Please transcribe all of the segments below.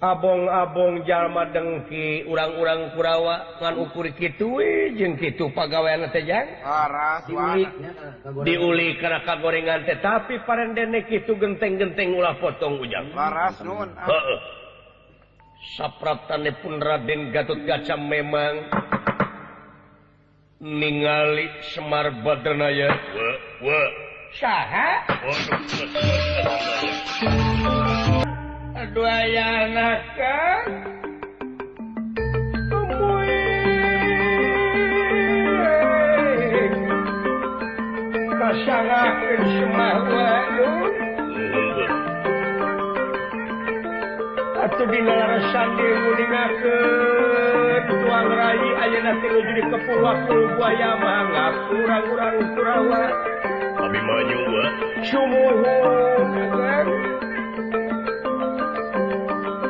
Abong-abong jalma dengki urang-urang Purawa kan ukuri gituwi eh, jeng Ki pagawaianjang diulikenakan gorengante tapi parent denek gitu genteng-gentingng ulah potong hujanas ah. saprate pun raden Gatut gacam memang ningali Semar badnaya aya nakahma bintuai aya nasi lujud di kepulapur buaya banget a-awat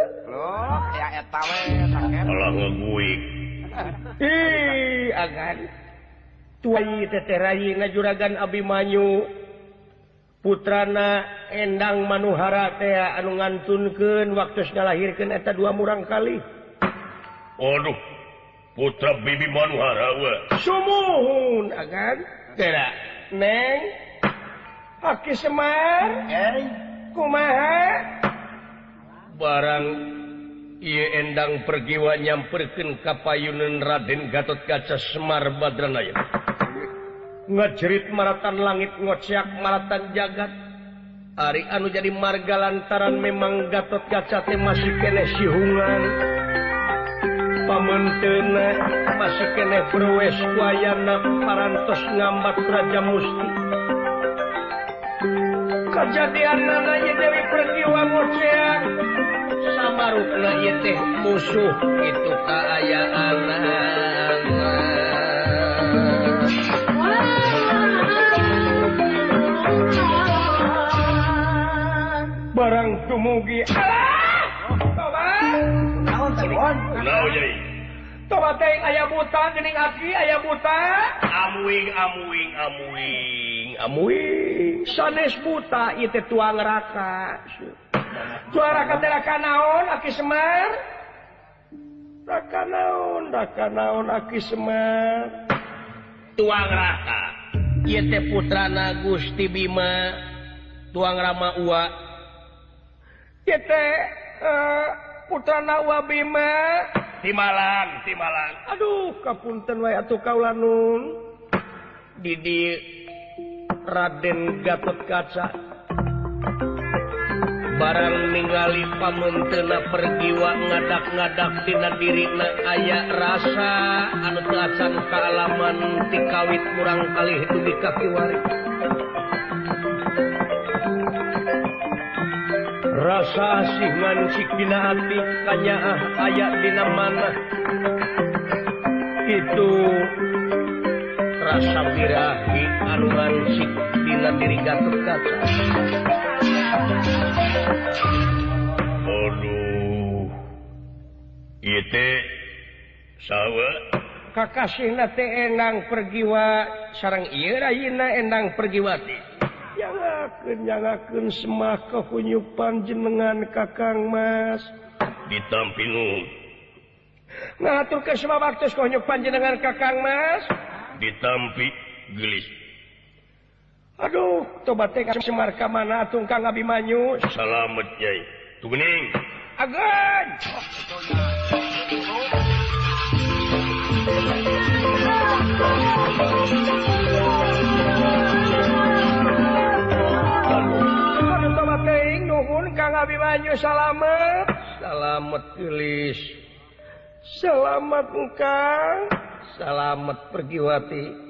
sih lotawaraga Abimanyu putran endang manuhara anungan Tuken waktunyalahirkaneta dua murang kaliuh putra Bibi Manuharawamokimar kuma barang ia endang pergiwa nyam perken kapayunun raden Gat kaca Semar Baranga jerit maratan langit ngoak maratan jagat Ari anu jadi marga lantaran memang gatot kaca teh masih ke sian pamen masuk kee bruweku paras ngabak ja musti kejadian nadanya Dewi pergiwa moak Samruk la itih musuh itu aya anak bareng tuugi tuing aya buta ing a aya buta amwing aming amamuwing amwi sois puta itit tuang raaka sihon akaonka naon a tuang rakaT putran Gusti Bima tuang Rama eh, putrawa Bima di Malang timalan Aduh kapunten wayatukawanung didi Raden Gap kaca meninggal pamentena pergiwa ngada ngadak di dirinya aya rasa anut lasan kealaman dikawit kurang kali itu dikasi Wal rasa sihman sibinanya ah aya di mana itu rasabira di anuran si bin diriga terkaca bod sawah Kakasih na enang pergiwa sarang I Raina enang perjiwati yangnyaken semak kau kunyu panjen mengankak Ka Mas ditampinggung Nahatur ke semua waktu konnya panjenengar Ka Ka Mas ditamping gelis Táuh toba kam mana tung Ka ngabi manyumet kuning Kayu salamet salamet tulislamat muka salamet pergiwati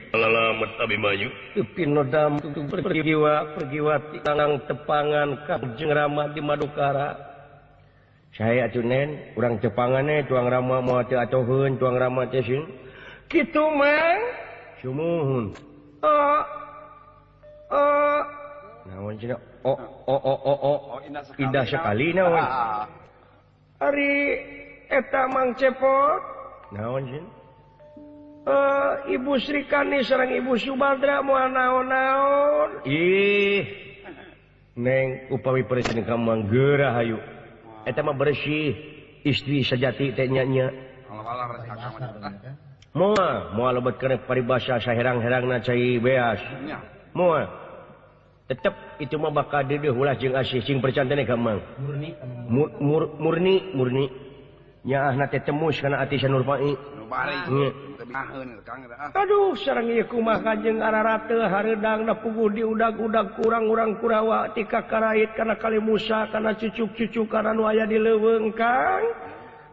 siht Abi Bayyuwa pergiwa di kanang tepgan kapjeng ramah di Maduuka sayajunen kurang Jepangane eh, tuang ramah mau atauhunang ramah gitudah oh. oh. oh, sekali hari ah. tamang cepot naon Jin sih eh ibusrika nih seorang ibu Subdra mua naonun neng upawi periden kam hayyu bersih istri sajati teynya mua lebat ke pariya herrangherangca beas p itu mau bakal dedeng as sing percantangamang murni murninyanate temus karena ati nurpai sih Aduh serregiiku makanjeng arata Hardangndadi udah udah kurang kurang purawa ti ka karena kali musa karena cucukcucu karenaa dilewe Ka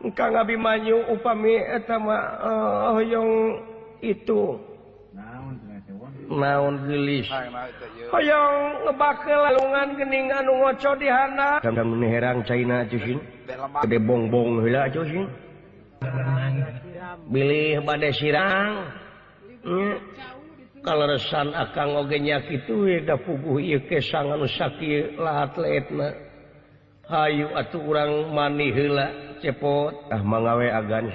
engka ngabi manyu upamiyong itu naunlis Hoyong ngebake laaninganco dihanaherang China cu bog-bonghuila bilih bade sirang hmm. kalau resan akan ngogenya kiwi dapubu ik ke sangat nuakki laat leme sih Ayu ah, ah, aduh kurang manila cepottah manwe agan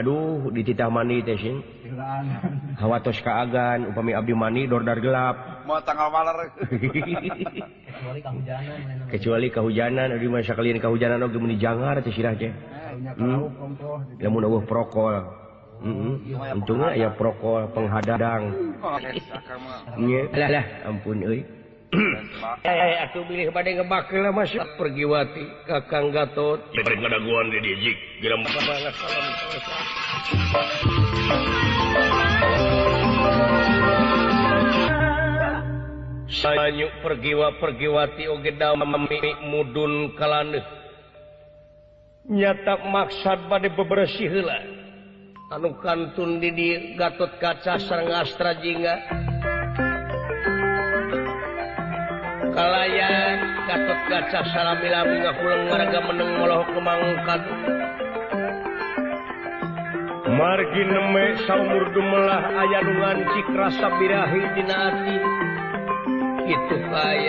aduh eh, di titah manikhawatos kagan upami Abi manidordar gelap kecuali kehujanan Ad kauhujananjang sirah aja prokoltung oh, aya prokol penghadadanglah oh, ampun bak pergiwati kagatot sayanyuk pergiwa pergiwati ougeda meililik mudun kaleh nyatak maksad bad bebersih hila anu kanun did Gat kaca sang astra jingga setiap Kalayan kapet gaca salami labungga pulong warraga menengoloh kengka Margi neme samur dumelah ayaan citra sapbirahidina itu bay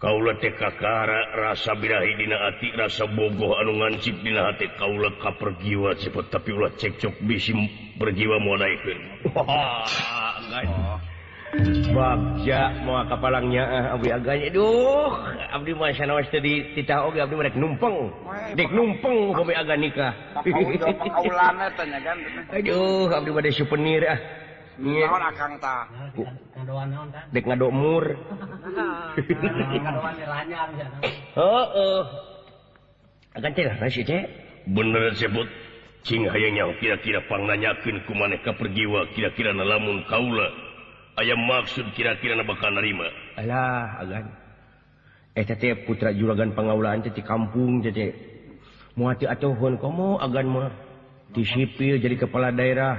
ka ka rasa behi dina ati rasa bobo anungansip dinahati kaula ka pergiwat sipat tapi ula cekcok bisim berjiwa mu na bak mua kap palangnya eh, Abga duh Abdi mua nawas tita numpengk numpeng ni ka habdi pen ah benerbut hanyanya kira-kirapang nanyakin ku maneka per jiwa kira-kiralamun Kaula ayam maksud kira-kira na bakkan naima eh, putra juragagan pengaulalan jadi kampung jadigan dissippil jadi kepala daerah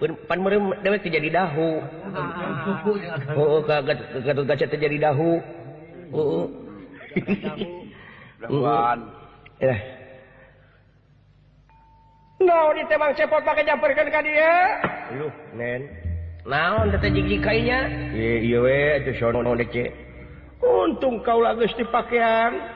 si pan merem dewet jadiri dahhu ah. oh ka ga ga jari dah no ditebang siapapot pakainyakan kan dianen naun gig kay ya untung kau lagus dipakean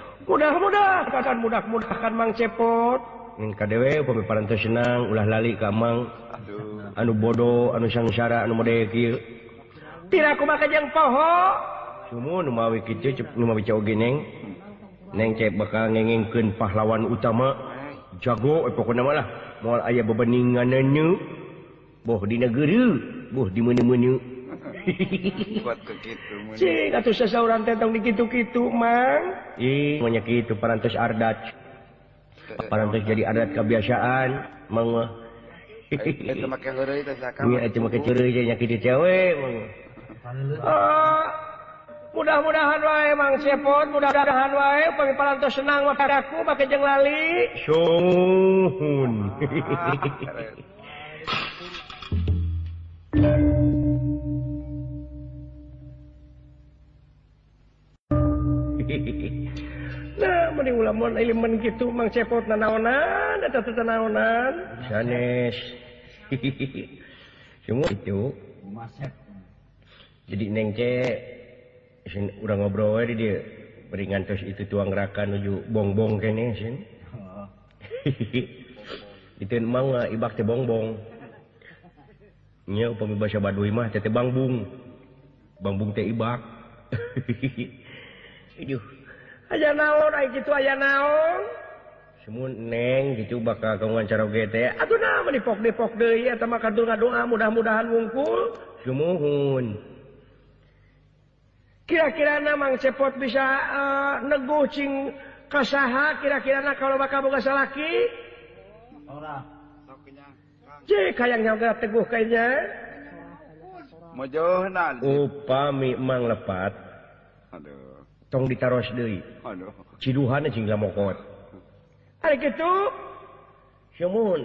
sih mudah-mdah mudah-mdah akan mang cepotwe senang ulah lali kamang anu booh anu sangangsara An aku makan yang toho neng ce bakken pahlawan utama jagopoko eh, namaahal ayaah beingan boh di negeri boh di menu-menyu sih hi siuranong dikikitu man ih monyak itu paras ada para jadi adat kebiasaan mau kamicuriwek ah, mudah-mudahan wae emang sepon mudah-mudahan wae pengpals senang waku pakai jewalis hi pasti ulamaman gitu mang cepotanan itu jadi neng cek udah ngobrowa ini dia peringan terus itu tua ngerakan uju bong-bong oh. itu emang ibakbogbomahtete bangbung bangbung teh ibak gitu aya nang gitu bakalpokpok mudah-mudahanungpul kira-kira memang cepot bisa eh, negocing kasaha kira-kiralah kalau bakal salah lagi jadi kayak yanggu kayaknya upa memang lepat aduh wab diaro cihan sing mokot hari gitu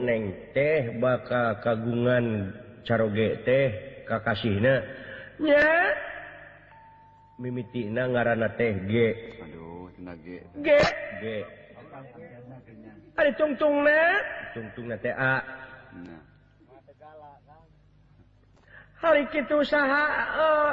neng teh bakal kagungan caro ge teh kakasih nanye mimiti na ngaana teh ge tungtung hari kita usaha eh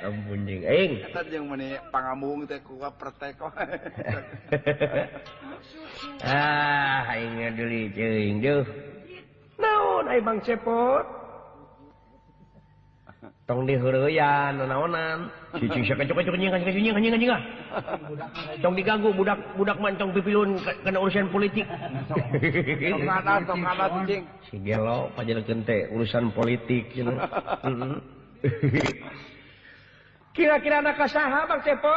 hibunnjeg man pangam te kuga prateko ahnya diliingju na na bang seput Tong dihuryan naonan Tong diganggu budak-budak mancong pipilun ke urusan politik paje gente urusan politik mm-hmm. kira-kira anak kasaha pak sepo?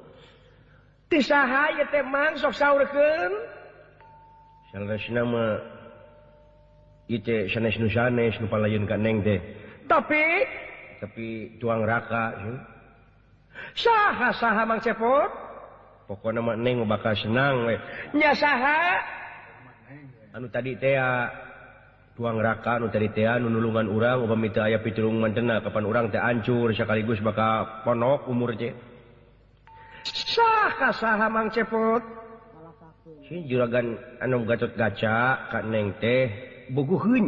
sihng depik tapi tuang nerka sah mang cepot poko nengal senang anu tadi tuang neraka nu tadi nuulungan urang mit piturungan denna kapan urang teh ancur bisa sekaligus bakal ponok umur je sah ka sa haang ceput juragagan anong Gatot kaca ka neng teh buku hun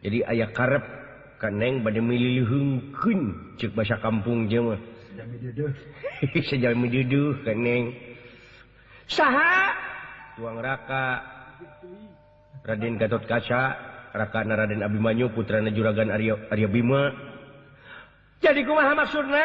jadi ayah karep kan neg bade mililihung cekba kampung je ke neg sah uang raka raden Gatot kaca raka na raden Abimayu putranna juragagan Aryo Arya Bima jadi kumaksudna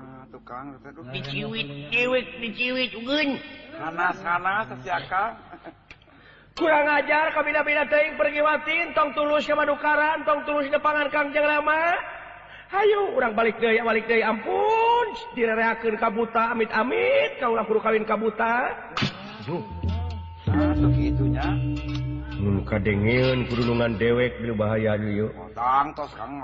wiwit kurang ngajar kami na-minang pergiwatin tong tulus simanukaran tong tulusnyapangarkan kerja hayyo urang balik daya balik day ampun direre kabuta amit- amit kau pur kawin kabuta satunya muka degen kurunungan dewek di lubahaya yukng tosning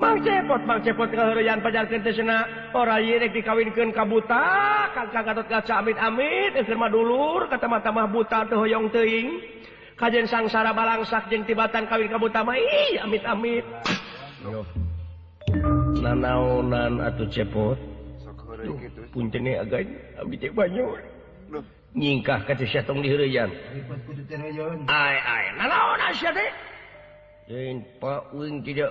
sih Bang cepot bang cepot ke hu pana orarek di kawin ke kabuta kaca amit amitdulur katamata-mah buta atau Hoyong teing kajjan sangsara balang sakjen tibatan kawinkabutama amit amitan atuh cepot nyingto di hu tidak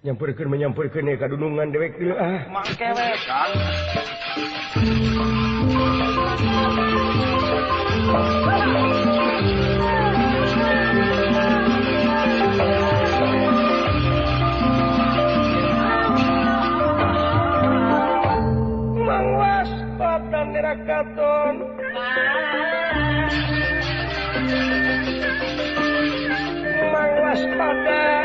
nyampurkan menyampurkan ya kadunungan dewek dulu ah makewek kan mangwas patan nerakaton mangwas patan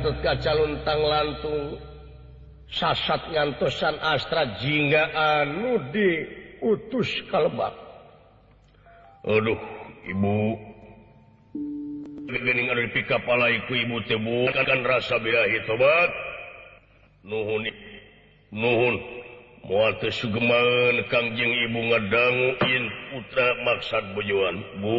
tut kacatangung sasat ngantusan Astra Jinggaanudi utus kalau Aduh ibukening pipalikuibu te rasabathunhun Su Kajing ibura maksat bojuan Bu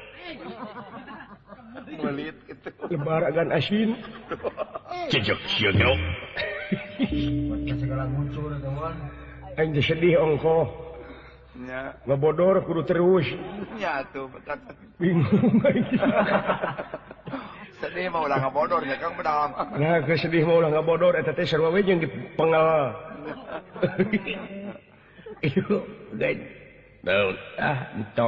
itbaragan asin cejok si dong sedih ongko iya nggak bodor kru terusiyagung sedih maulah ngadornya sedih maulah nga bodor ngowi dipangwa daun ah to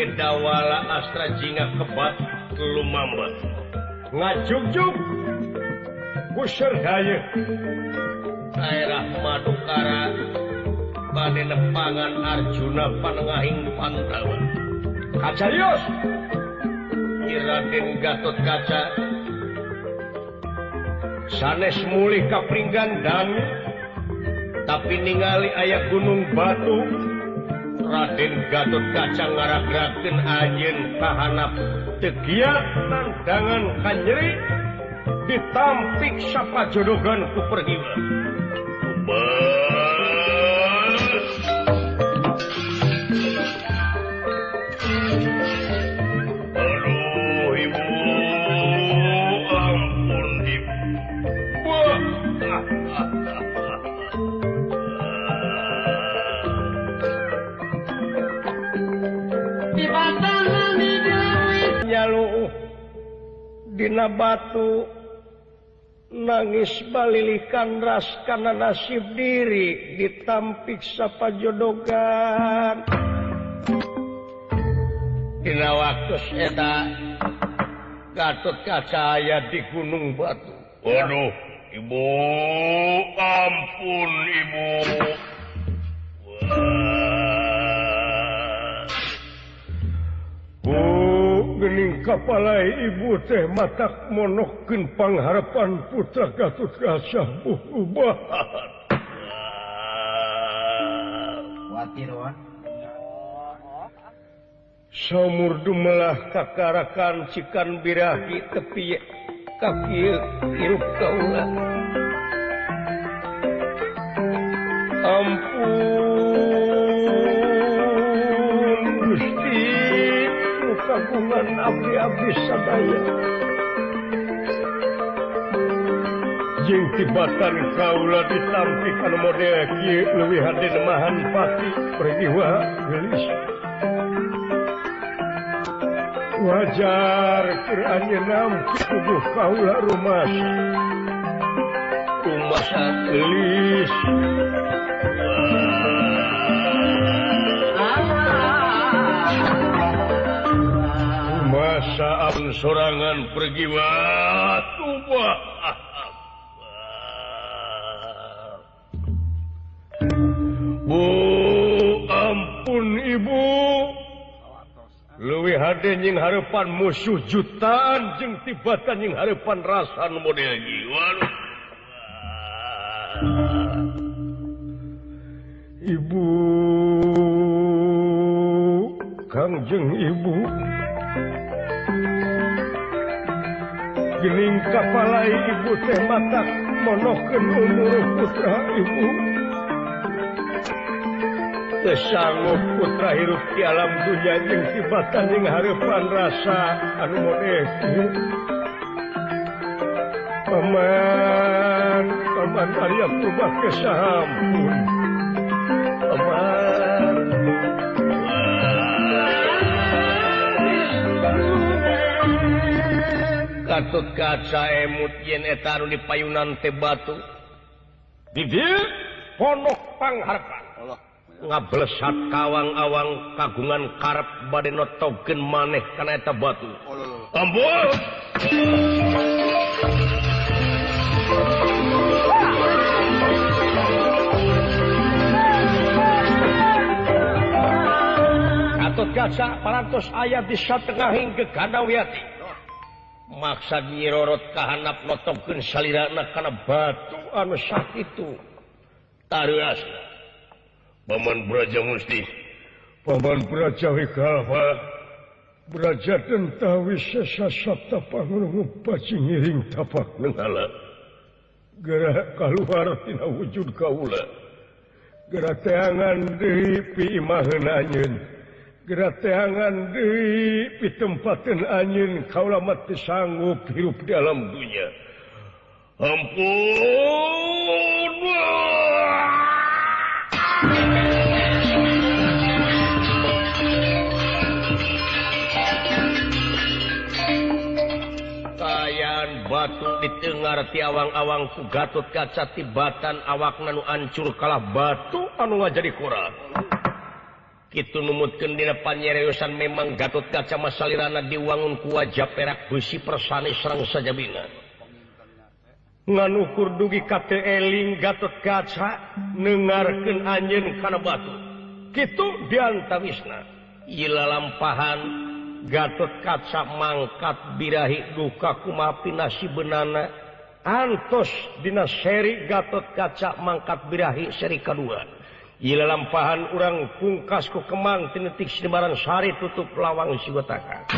ndawala Astra Jinga kebat daerah madu Kara baden depgan Arjuna Pangahing Panwan Kaca Yo Gatot kaca Sanes muih Kapri gandanya tapi ningali ayaah gunung Baung Raden Gat kacang ngarah ratin Agin tahanap segia tantangan kannyeri diamptik siapa jodogan superhebar Dina batu nangis balili Kandra karena nasib diri ditamppik sapjodogan tidak waktunya dan Gatot kacaya di Gunung Bau bodoh Ibu ampun wow olohok kapalai ibu teh matak monoken pangharapan putra kaut rayamurdum melah kakarakan cikanbirahi tepi kafirlah ampun cua nadi-habis adaya Jki bat Kaula ditampikan mode lebih hati semahanpati perhiwa gelis wajar kiranyaamuh Ka rumahs rumah rumahlis serrangan pergiwa ampun ibu luwijing hapan musuh jutan jeng tibatanjing harepan rasa modern jiwan Ibu Kajeng ibu setiap kepala Ibu teh mata menooh ke putrabu Seanggup putra hirup di alam dujaning cibataning haripan rasa pemain perban yangubah ke saham ut kaca emut yen eteta ni payunante batuohpangharkan nga plehat kawang awang kagungan karep bade not tau gen maneh kana eta batuut kaca 500 ayat di 1 Tening ke kadawiat. Maksa girorot kahanaap lookken salirak kana batu anu sytu ta Baman beraja Gudi Pa pracawi kafa beraja den tawi se sa tapakgurugu paing ngiring tapak ne nga Gerak kalu ha pin wujud kaula Ger teangan dehipimahannyun. gera teangan dipit tempaten anin kau lamatanggup hirup di dalam dunyapun tayan batu ditengarti awang-awang ku gatot kacati battan awak nga nu ancur kalah batu anujar korra sih Ki numutkan di depannya resan memang Gat kaca masalahana diwangun cuawajah perak puisi persani Serang sajabina ngaukur dugi KTling Gat kaca dengken anj karena batu Ki diantam isnah Ila lampahan Gat kaca mangkat birahi gukak kumapi nasi banana Antos dinas seri Gat kaca mangkat birahi seri ka kedua. sih Yia lampahan urang pungkas ko keman tinetik sedebaransari tutup lawang sigoakan.